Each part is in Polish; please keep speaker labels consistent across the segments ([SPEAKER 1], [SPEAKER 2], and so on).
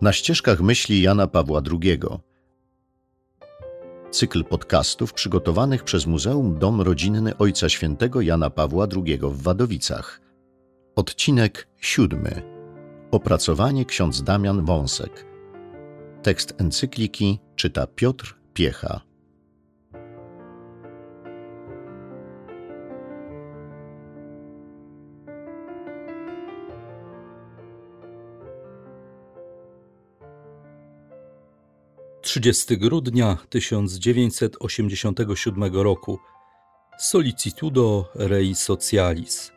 [SPEAKER 1] Na ścieżkach myśli Jana Pawła II. Cykl podcastów przygotowanych przez Muzeum Dom Rodzinny Ojca Świętego Jana Pawła II w Wadowicach. Odcinek siódmy. Opracowanie ksiądz Damian Wąsek. Tekst encykliki czyta Piotr Piecha.
[SPEAKER 2] 30 grudnia 1987 roku Solicitudo Rei Socialis.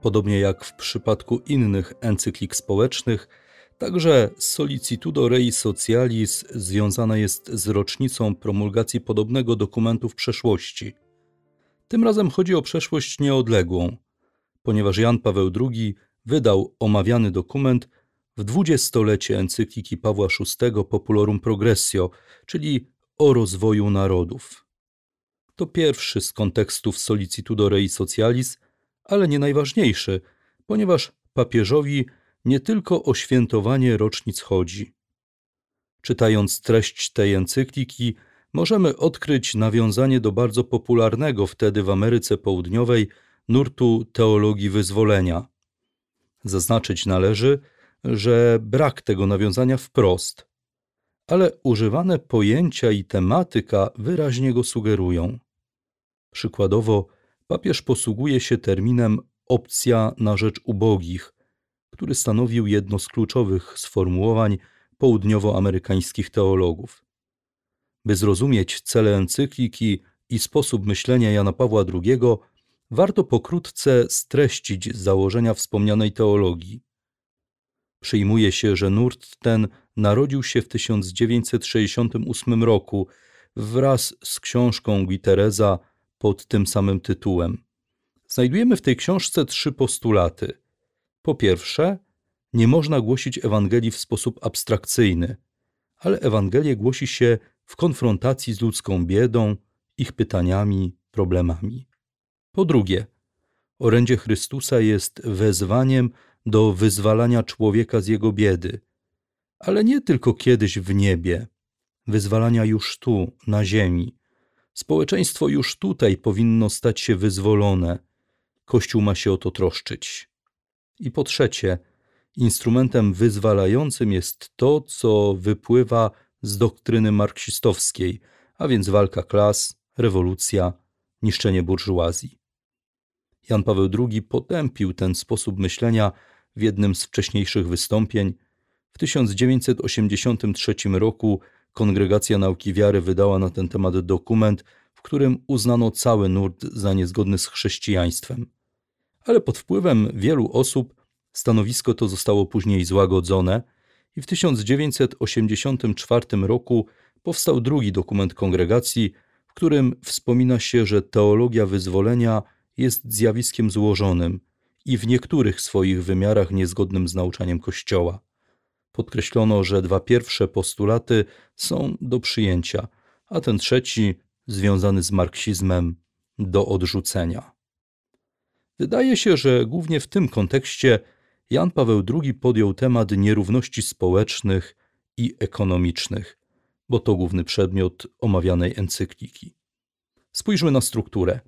[SPEAKER 2] Podobnie jak w przypadku innych encyklik społecznych, także Solicitudo Rei Socialis związana jest z rocznicą promulgacji podobnego dokumentu w przeszłości. Tym razem chodzi o przeszłość nieodległą, ponieważ Jan Paweł II wydał omawiany dokument w dwudziestolecie encykliki Pawła VI Populorum Progressio, czyli o rozwoju narodów. To pierwszy z kontekstów Solicitudo Rei Socialis, ale nie najważniejszy, ponieważ papieżowi nie tylko o świętowanie rocznic chodzi. Czytając treść tej encykliki, możemy odkryć nawiązanie do bardzo popularnego wtedy w Ameryce Południowej nurtu teologii wyzwolenia. Zaznaczyć należy, że brak tego nawiązania wprost, ale używane pojęcia i tematyka wyraźnie go sugerują. Przykładowo, papież posługuje się terminem opcja na rzecz ubogich, który stanowił jedno z kluczowych sformułowań południowoamerykańskich teologów. By zrozumieć cele encykliki i sposób myślenia Jana Pawła II, warto pokrótce streścić założenia wspomnianej teologii. Przyjmuje się, że nurt ten narodził się w 1968 roku wraz z książką Guitereza pod tym samym tytułem. Znajdujemy w tej książce trzy postulaty. Po pierwsze, nie można głosić Ewangelii w sposób abstrakcyjny, ale Ewangelię głosi się w konfrontacji z ludzką biedą, ich pytaniami, problemami. Po drugie, orędzie Chrystusa jest wezwaniem do wyzwalania człowieka z jego biedy, ale nie tylko kiedyś w niebie, wyzwalania już tu, na ziemi. Społeczeństwo już tutaj powinno stać się wyzwolone. Kościół ma się o to troszczyć. I po trzecie, instrumentem wyzwalającym jest to, co wypływa z doktryny marksistowskiej, a więc walka klas, rewolucja, niszczenie burżuazji. Jan Paweł II potępił ten sposób myślenia w jednym z wcześniejszych wystąpień. W 1983 roku Kongregacja Nauki Wiary wydała na ten temat dokument, w którym uznano cały nurt za niezgodny z chrześcijaństwem. Ale pod wpływem wielu osób stanowisko to zostało później złagodzone i w 1984 roku powstał drugi dokument kongregacji, w którym wspomina się, że teologia wyzwolenia jest zjawiskiem złożonym i w niektórych swoich wymiarach niezgodnym z nauczaniem Kościoła. Podkreślono, że dwa pierwsze postulaty są do przyjęcia, a ten trzeci, związany z marksizmem, do odrzucenia. Wydaje się, że głównie w tym kontekście Jan Paweł II podjął temat nierówności społecznych i ekonomicznych, bo to główny przedmiot omawianej encykliki. Spójrzmy na strukturę.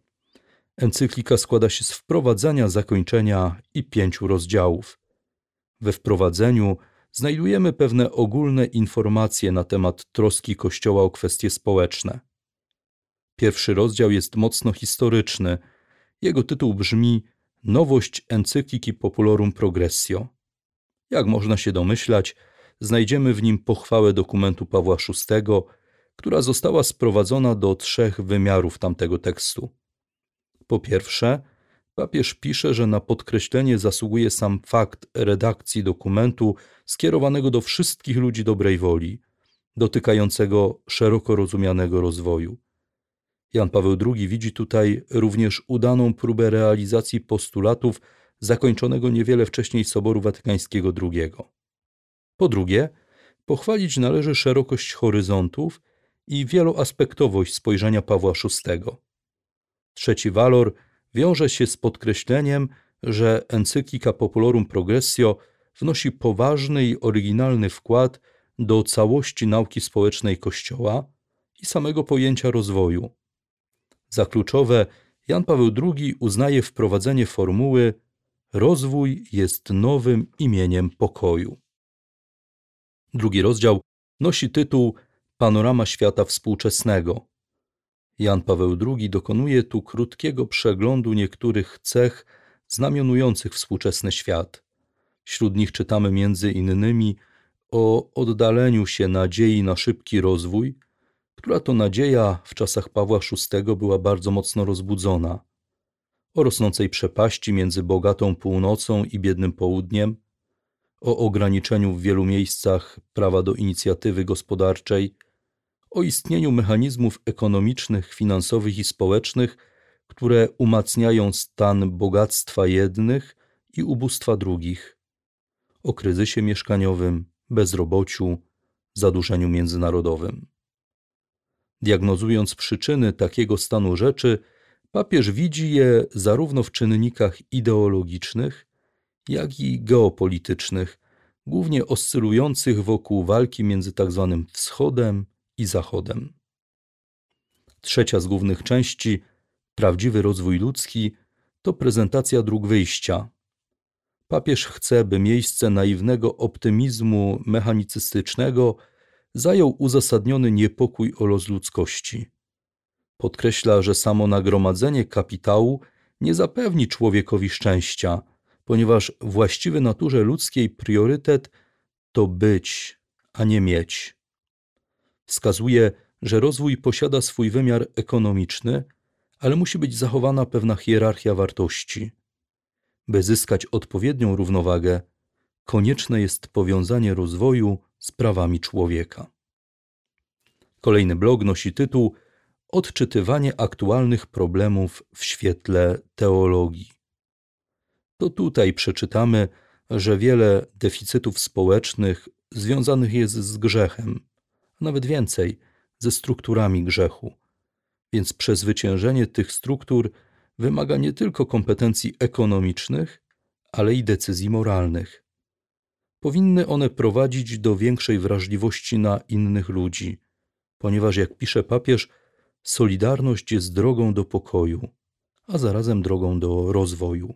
[SPEAKER 2] Encyklika składa się z wprowadzenia, zakończenia i pięciu rozdziałów. We wprowadzeniu znajdujemy pewne ogólne informacje na temat troski Kościoła o kwestie społeczne. Pierwszy rozdział jest mocno historyczny. Jego tytuł brzmi Nowość encykliki Populorum Progressio. Jak można się domyślać, znajdziemy w nim pochwałę dokumentu Pawła VI, która została sprowadzona do trzech wymiarów tamtego tekstu. Po pierwsze, papież pisze, że na podkreślenie zasługuje sam fakt redakcji dokumentu skierowanego do wszystkich ludzi dobrej woli, dotykającego szeroko rozumianego rozwoju. Jan Paweł II widzi tutaj również udaną próbę realizacji postulatów zakończonego niewiele wcześniej Soboru Watykańskiego II. Po drugie, pochwalić należy szerokość horyzontów i wieloaspektowość spojrzenia Pawła VI. Trzeci walor wiąże się z podkreśleniem, że encyklika Populorum Progressio wnosi poważny i oryginalny wkład do całości nauki społecznej Kościoła i samego pojęcia rozwoju. Za kluczowe Jan Paweł II uznaje wprowadzenie formuły Rozwój jest nowym imieniem pokoju. Drugi rozdział nosi tytuł Panorama świata współczesnego. Jan Paweł II dokonuje tu krótkiego przeglądu niektórych cech znamionujących współczesny świat. Wśród nich czytamy między innymi o oddaleniu się nadziei na szybki rozwój, która to nadzieja w czasach Pawła VI była bardzo mocno rozbudzona, o rosnącej przepaści między bogatą północą i biednym południem, o ograniczeniu w wielu miejscach prawa do inicjatywy gospodarczej, o istnieniu mechanizmów ekonomicznych, finansowych i społecznych, które umacniają stan bogactwa jednych i ubóstwa drugich, o kryzysie mieszkaniowym, bezrobociu, zadłużeniu międzynarodowym. Diagnozując przyczyny takiego stanu rzeczy, papież widzi je zarówno w czynnikach ideologicznych, jak i geopolitycznych, głównie oscylujących wokół walki między tzw. Tak wschodem i zachodem. Trzecia z głównych części, prawdziwy rozwój ludzki, to prezentacja dróg wyjścia. Papież chce, by miejsce naiwnego optymizmu mechanicystycznego zajął uzasadniony niepokój o los ludzkości. Podkreśla, że samo nagromadzenie kapitału nie zapewni człowiekowi szczęścia, ponieważ właściwy naturze ludzkiej priorytet to być, a nie mieć. Wskazuje, że rozwój posiada swój wymiar ekonomiczny, ale musi być zachowana pewna hierarchia wartości. By zyskać odpowiednią równowagę, konieczne jest powiązanie rozwoju z prawami człowieka. Kolejny blog nosi tytuł Odczytywanie aktualnych problemów w świetle teologii. To tutaj przeczytamy, że wiele deficytów społecznych związanych jest z grzechem, nawet więcej ze strukturami grzechu. Więc przezwyciężenie tych struktur wymaga nie tylko kompetencji ekonomicznych, ale i decyzji moralnych. Powinny one prowadzić do większej wrażliwości na innych ludzi, ponieważ, jak pisze papież, solidarność jest drogą do pokoju, a zarazem drogą do rozwoju.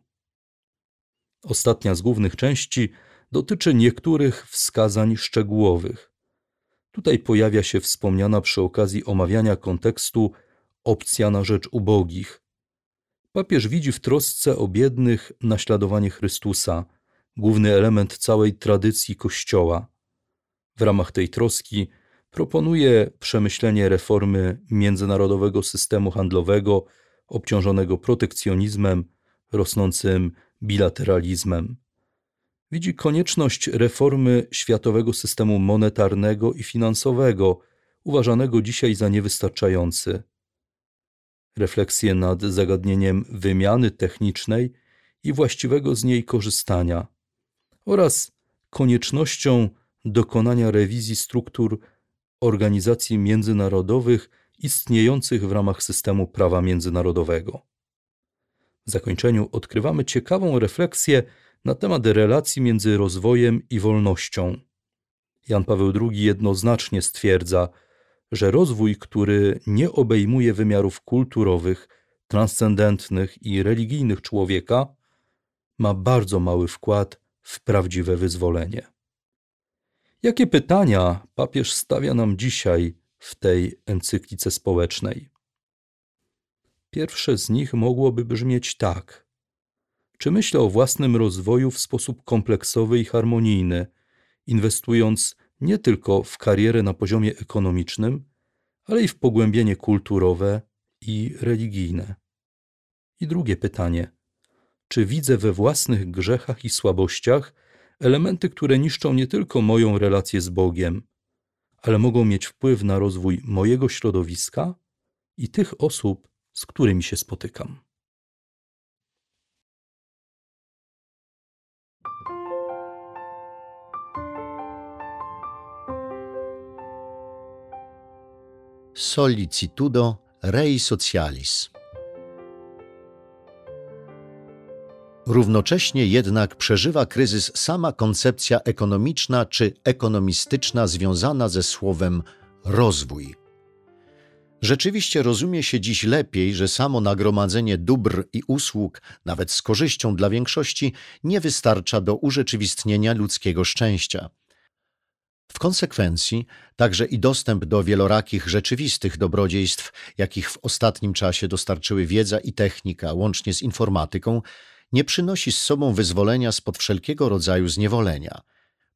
[SPEAKER 2] Ostatnia z głównych części dotyczy niektórych wskazań szczegółowych. Tutaj pojawia się wspomniana przy okazji omawiania kontekstu opcja na rzecz ubogich. Papież widzi w trosce o biednych naśladowanie Chrystusa, główny element całej tradycji Kościoła. W ramach tej troski proponuje przemyślenie reformy międzynarodowego systemu handlowego obciążonego protekcjonizmem, rosnącym bilateralizmem. Widzi konieczność reformy światowego systemu monetarnego i finansowego, uważanego dzisiaj za niewystarczający. Refleksję nad zagadnieniem wymiany technicznej i właściwego z niej korzystania oraz koniecznością dokonania rewizji struktur organizacji międzynarodowych istniejących w ramach systemu prawa międzynarodowego. W zakończeniu odkrywamy ciekawą refleksję na temat relacji między rozwojem i wolnością. Jan Paweł II jednoznacznie stwierdza, że rozwój, który nie obejmuje wymiarów kulturowych, transcendentnych i religijnych człowieka, ma bardzo mały wkład w prawdziwe wyzwolenie. Jakie pytania papież stawia nam dzisiaj w tej encyklice społecznej? Pierwsze z nich mogłoby brzmieć tak: Czy myślę o własnym rozwoju w sposób kompleksowy i harmonijny, inwestując nie tylko w karierę na poziomie ekonomicznym, ale i w pogłębienie kulturowe i religijne? I drugie pytanie: czy widzę we własnych grzechach i słabościach elementy, które niszczą nie tylko moją relację z Bogiem, ale mogą mieć wpływ na rozwój mojego środowiska i tych osób, z którymi się spotykam.
[SPEAKER 1] Solicitudo Rei Socialis Równocześnie jednak przeżywa kryzys sama koncepcja ekonomiczna czy ekonomistyczna związana ze słowem rozwój. Rzeczywiście rozumie się dziś lepiej, że samo nagromadzenie dóbr i usług, nawet z korzyścią dla większości, nie wystarcza do urzeczywistnienia ludzkiego szczęścia. W konsekwencji także i dostęp do wielorakich rzeczywistych dobrodziejstw, jakich w ostatnim czasie dostarczyły wiedza i technika, łącznie z informatyką, nie przynosi z sobą wyzwolenia spod wszelkiego rodzaju zniewolenia.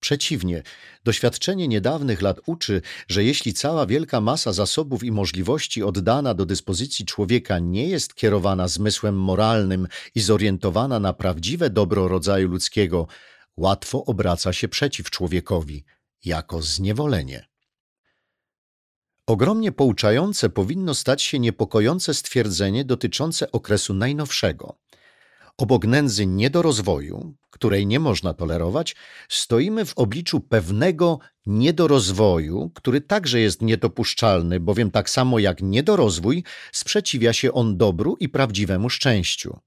[SPEAKER 1] Przeciwnie, doświadczenie niedawnych lat uczy, że jeśli cała wielka masa zasobów i możliwości oddana do dyspozycji człowieka nie jest kierowana zmysłem moralnym i zorientowana na prawdziwe dobro rodzaju ludzkiego, łatwo obraca się przeciw człowiekowi jako zniewolenie. Ogromnie pouczające powinno stać się niepokojące stwierdzenie dotyczące okresu najnowszego. Obok nędzy niedorozwoju, której nie można tolerować, stoimy w obliczu pewnego niedorozwoju, który także jest niedopuszczalny, bowiem tak samo jak niedorozwój sprzeciwia się on dobru i prawdziwemu szczęściu.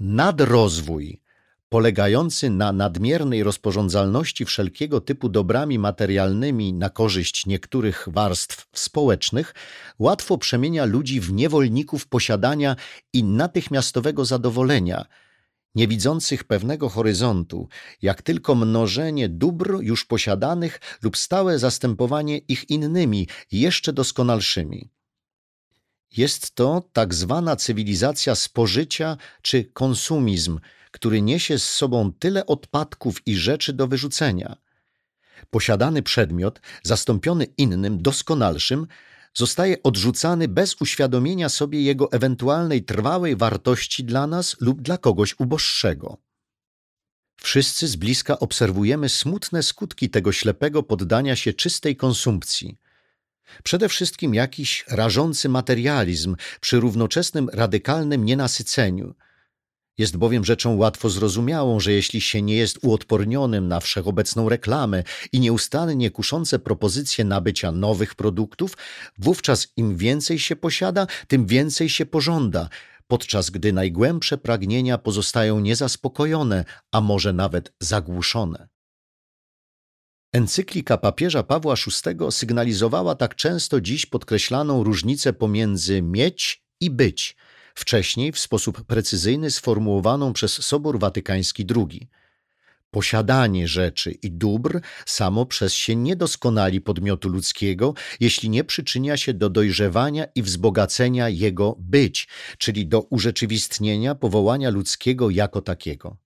[SPEAKER 1] Nadrozwój polegający na nadmiernej rozporządzalności wszelkiego typu dobrami materialnymi na korzyść niektórych warstw społecznych, łatwo przemienia ludzi w niewolników posiadania i natychmiastowego zadowolenia, nie widzących pewnego horyzontu, jak tylko mnożenie dóbr już posiadanych lub stałe zastępowanie ich innymi, jeszcze doskonalszymi. Jest to tak zwana cywilizacja spożycia czy konsumizm – który niesie z sobą tyle odpadków i rzeczy do wyrzucenia. Posiadany przedmiot, zastąpiony innym, doskonalszym, zostaje odrzucany bez uświadomienia sobie jego ewentualnej trwałej wartości dla nas lub dla kogoś uboższego. Wszyscy z bliska obserwujemy smutne skutki tego ślepego poddania się czystej konsumpcji. Przede wszystkim jakiś rażący materializm przy równoczesnym radykalnym nienasyceniu – jest bowiem rzeczą łatwo zrozumiałą, że jeśli się nie jest uodpornionym na wszechobecną reklamę i nieustannie kuszące propozycje nabycia nowych produktów, wówczas im więcej się posiada, tym więcej się pożąda, podczas gdy najgłębsze pragnienia pozostają niezaspokojone, a może nawet zagłuszone. Encyklika papieża Pawła VI sygnalizowała tak często dziś podkreślaną różnicę pomiędzy mieć i być – wcześniej w sposób precyzyjny sformułowaną przez Sobór Watykański II. Posiadanie rzeczy i dóbr samo przez się nie doskonali podmiotu ludzkiego, jeśli nie przyczynia się do dojrzewania i wzbogacenia jego być, czyli do urzeczywistnienia powołania ludzkiego jako takiego.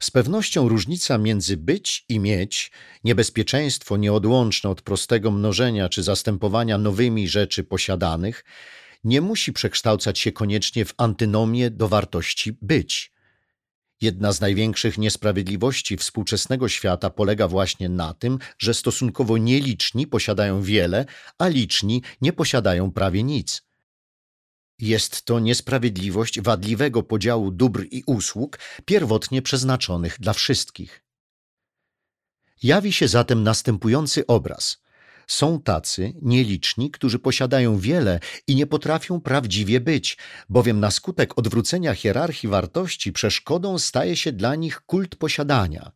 [SPEAKER 1] Z pewnością różnica między być i mieć, niebezpieczeństwo nieodłączne od prostego mnożenia czy zastępowania nowymi rzeczy posiadanych, nie musi przekształcać się koniecznie w antynomię do wartości być. Jedna z największych niesprawiedliwości współczesnego świata polega właśnie na tym, że stosunkowo nieliczni posiadają wiele, a liczni nie posiadają prawie nic. Jest to niesprawiedliwość wadliwego podziału dóbr i usług, pierwotnie przeznaczonych dla wszystkich. Jawi się zatem następujący obraz – są tacy, nieliczni, którzy posiadają wiele i nie potrafią prawdziwie być, bowiem na skutek odwrócenia hierarchii wartości przeszkodą staje się dla nich kult posiadania.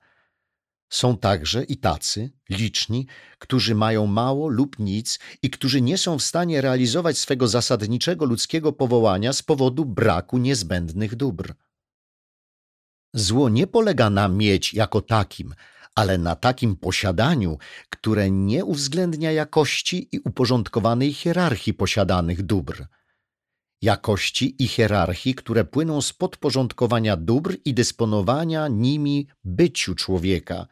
[SPEAKER 1] Są także i tacy, liczni, którzy mają mało lub nic i którzy nie są w stanie realizować swego zasadniczego ludzkiego powołania z powodu braku niezbędnych dóbr. Zło nie polega na mieć jako takim, ale na takim posiadaniu, które nie uwzględnia jakości i uporządkowanej hierarchii posiadanych dóbr. Jakości i hierarchii, które płyną z podporządkowania dóbr i dysponowania nimi byciu człowieka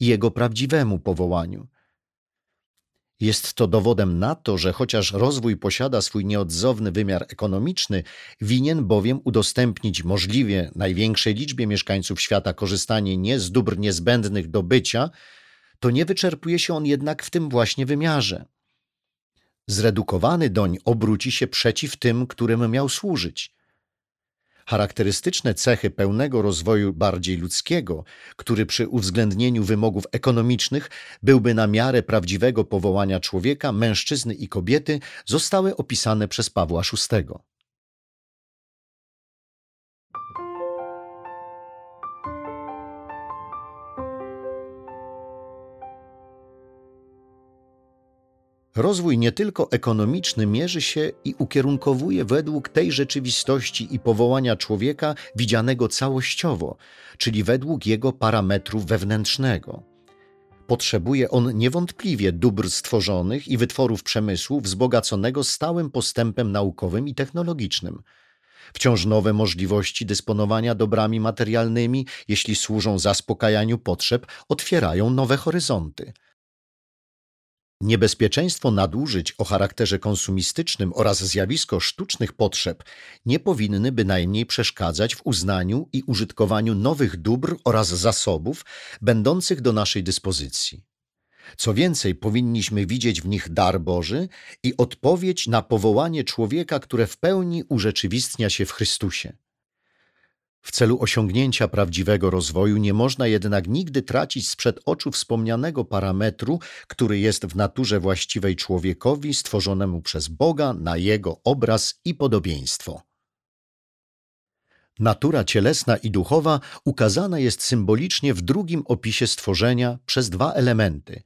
[SPEAKER 1] i jego prawdziwemu powołaniu. Jest to dowodem na to, że chociaż rozwój posiada swój nieodzowny wymiar ekonomiczny, winien bowiem udostępnić możliwie największej liczbie mieszkańców świata korzystanie nie z dóbr niezbędnych do bycia, to nie wyczerpuje się on jednak w tym właśnie wymiarze. Zredukowany doń obróci się przeciw tym, którym miał służyć. Charakterystyczne cechy pełnego rozwoju bardziej ludzkiego, który przy uwzględnieniu wymogów ekonomicznych byłby na miarę prawdziwego powołania człowieka, mężczyzny i kobiety, zostały opisane przez Pawła VI. Rozwój nie tylko ekonomiczny mierzy się i ukierunkowuje według tej rzeczywistości i powołania człowieka widzianego całościowo, czyli według jego parametru wewnętrznego. Potrzebuje on niewątpliwie dóbr stworzonych i wytworów przemysłu wzbogaconego stałym postępem naukowym i technologicznym. Wciąż nowe możliwości dysponowania dobrami materialnymi, jeśli służą zaspokajaniu potrzeb, otwierają nowe horyzonty. Niebezpieczeństwo nadużyć o charakterze konsumistycznym oraz zjawisko sztucznych potrzeb nie powinny bynajmniej przeszkadzać w uznaniu i użytkowaniu nowych dóbr oraz zasobów będących do naszej dyspozycji. Co więcej, powinniśmy widzieć w nich dar Boży i odpowiedź na powołanie człowieka, które w pełni urzeczywistnia się w Chrystusie. W celu osiągnięcia prawdziwego rozwoju nie można jednak nigdy tracić sprzed oczu wspomnianego parametru, który jest w naturze właściwej człowiekowi stworzonemu przez Boga na jego obraz i podobieństwo. Natura cielesna i duchowa ukazana jest symbolicznie w drugim opisie stworzenia przez dwa elementy.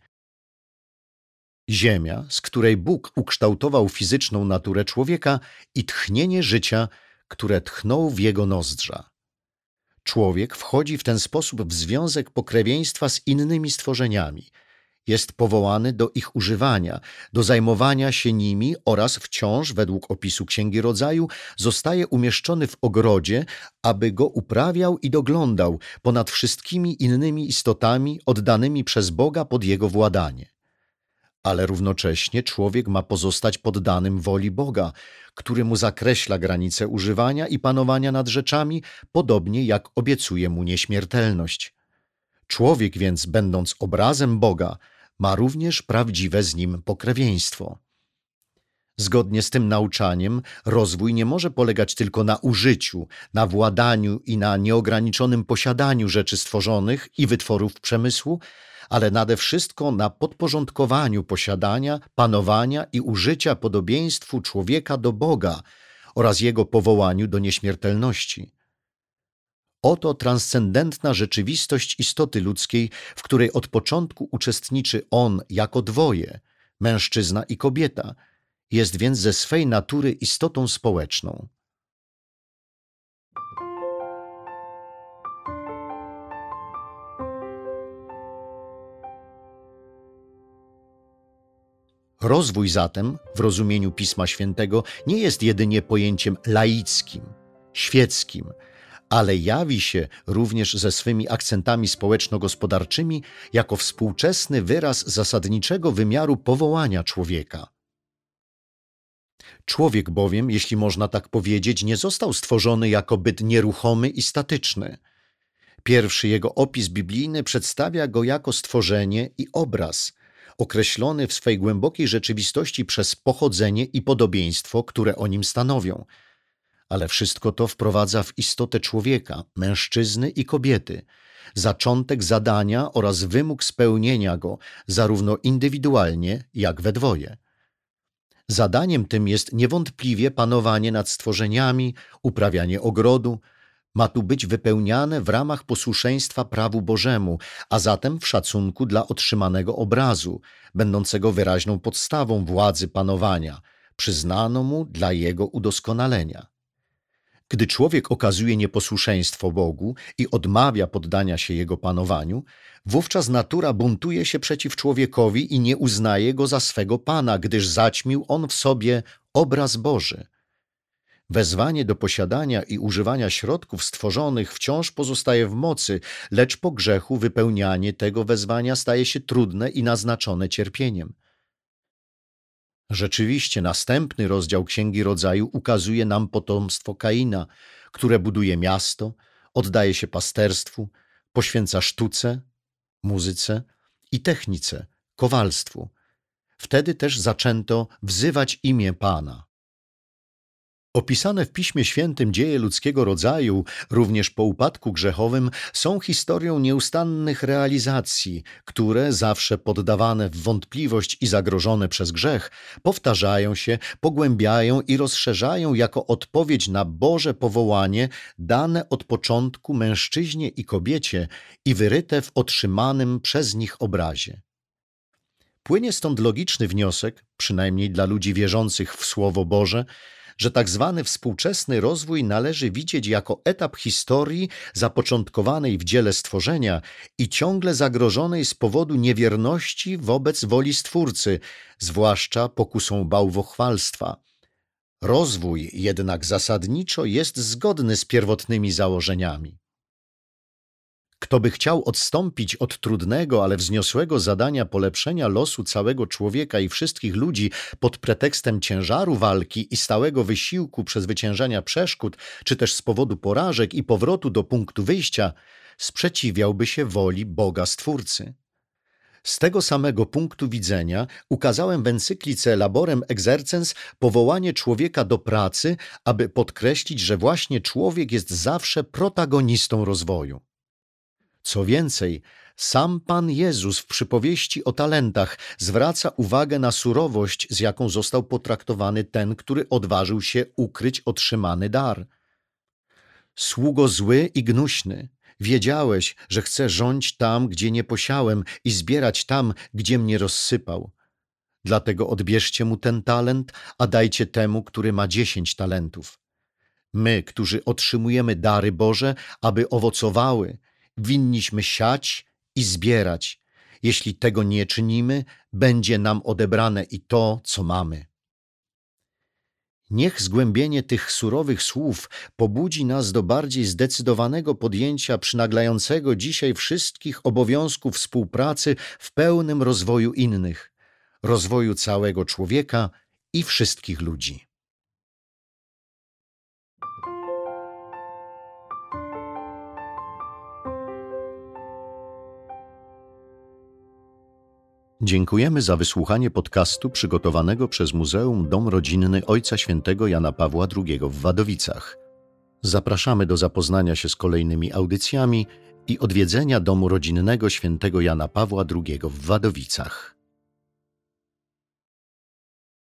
[SPEAKER 1] Ziemia, z której Bóg ukształtował fizyczną naturę człowieka i tchnienie życia, które tchnął w jego nozdrza. Człowiek wchodzi w ten sposób w związek pokrewieństwa z innymi stworzeniami. Jest powołany do ich używania, do zajmowania się nimi oraz wciąż, według opisu Księgi Rodzaju, zostaje umieszczony w ogrodzie, aby go uprawiał i doglądał ponad wszystkimi innymi istotami oddanymi przez Boga pod jego władanie ale równocześnie człowiek ma pozostać poddanym woli Boga, który mu zakreśla granice używania i panowania nad rzeczami, podobnie jak obiecuje mu nieśmiertelność. Człowiek więc, będąc obrazem Boga, ma również prawdziwe z nim pokrewieństwo. Zgodnie z tym nauczaniem, rozwój nie może polegać tylko na użyciu, na władaniu i na nieograniczonym posiadaniu rzeczy stworzonych i wytworów przemysłu, ale nade wszystko na podporządkowaniu posiadania, panowania i użycia podobieństwu człowieka do Boga oraz jego powołaniu do nieśmiertelności. Oto transcendentna rzeczywistość istoty ludzkiej, w której od początku uczestniczy on jako dwoje, mężczyzna i kobieta, jest więc ze swej natury istotą społeczną. Rozwój zatem, w rozumieniu Pisma Świętego, nie jest jedynie pojęciem laickim, świeckim, ale jawi się również ze swymi akcentami społeczno-gospodarczymi jako współczesny wyraz zasadniczego wymiaru powołania człowieka. Człowiek bowiem, jeśli można tak powiedzieć, nie został stworzony jako byt nieruchomy i statyczny. Pierwszy jego opis biblijny przedstawia go jako stworzenie i obraz, określony w swej głębokiej rzeczywistości przez pochodzenie i podobieństwo, które o nim stanowią. Ale wszystko to wprowadza w istotę człowieka, mężczyzny i kobiety, zaczątek zadania oraz wymóg spełnienia go, zarówno indywidualnie, jak we dwoje. Zadaniem tym jest niewątpliwie panowanie nad stworzeniami, uprawianie ogrodu, ma tu być wypełniane w ramach posłuszeństwa prawu Bożemu, a zatem w szacunku dla otrzymanego obrazu, będącego wyraźną podstawą władzy panowania, przyznano mu dla jego udoskonalenia. Gdy człowiek okazuje nieposłuszeństwo Bogu i odmawia poddania się jego panowaniu, wówczas natura buntuje się przeciw człowiekowi i nie uznaje go za swego pana, gdyż zaćmił on w sobie obraz Boży. Wezwanie do posiadania i używania środków stworzonych wciąż pozostaje w mocy, lecz po grzechu wypełnianie tego wezwania staje się trudne i naznaczone cierpieniem. Rzeczywiście następny rozdział Księgi Rodzaju ukazuje nam potomstwo Kaina, które buduje miasto, oddaje się pasterstwu, poświęca sztuce, muzyce i technice, kowalstwu. Wtedy też zaczęto wzywać imię Pana. Opisane w Piśmie Świętym dzieje ludzkiego rodzaju, również po upadku grzechowym, są historią nieustannych realizacji, które, zawsze poddawane w wątpliwość i zagrożone przez grzech, powtarzają się, pogłębiają i rozszerzają jako odpowiedź na Boże powołanie dane od początku mężczyźnie i kobiecie i wyryte w otrzymanym przez nich obrazie. Płynie stąd logiczny wniosek, przynajmniej dla ludzi wierzących w Słowo Boże, że tak zwany współczesny rozwój należy widzieć jako etap historii zapoczątkowanej w dziele stworzenia i ciągle zagrożonej z powodu niewierności wobec woli Stwórcy, zwłaszcza pokusą bałwochwalstwa. Rozwój jednak zasadniczo jest zgodny z pierwotnymi założeniami. Kto by chciał odstąpić od trudnego, ale wzniosłego zadania polepszenia losu całego człowieka i wszystkich ludzi pod pretekstem ciężaru walki i stałego wysiłku przezwyciężania przeszkód, czy też z powodu porażek i powrotu do punktu wyjścia, sprzeciwiałby się woli Boga Stwórcy. Z tego samego punktu widzenia ukazałem w encyklice Laborem Exercens powołanie człowieka do pracy, aby podkreślić, że właśnie człowiek jest zawsze protagonistą rozwoju. Co więcej, sam Pan Jezus w przypowieści o talentach zwraca uwagę na surowość, z jaką został potraktowany ten, który odważył się ukryć otrzymany dar. Sługo zły i gnuśny, wiedziałeś, że chcę rządzić tam, gdzie nie posiałem i zbierać tam, gdzie mnie rozsypał. Dlatego odbierzcie mu ten talent, a dajcie temu, który ma dziesięć talentów. My, którzy otrzymujemy dary Boże, aby owocowały, winniśmy siać i zbierać. Jeśli tego nie czynimy, będzie nam odebrane i to, co mamy. Niech zgłębienie tych surowych słów pobudzi nas do bardziej zdecydowanego podjęcia przynaglającego dzisiaj wszystkich obowiązków współpracy w pełnym rozwoju innych, rozwoju całego człowieka i wszystkich ludzi. Dziękujemy za wysłuchanie podcastu przygotowanego przez Muzeum Dom Rodzinny Ojca Świętego Jana Pawła II w Wadowicach. Zapraszamy do zapoznania się z kolejnymi audycjami i odwiedzenia Domu Rodzinnego Świętego Jana Pawła II w Wadowicach.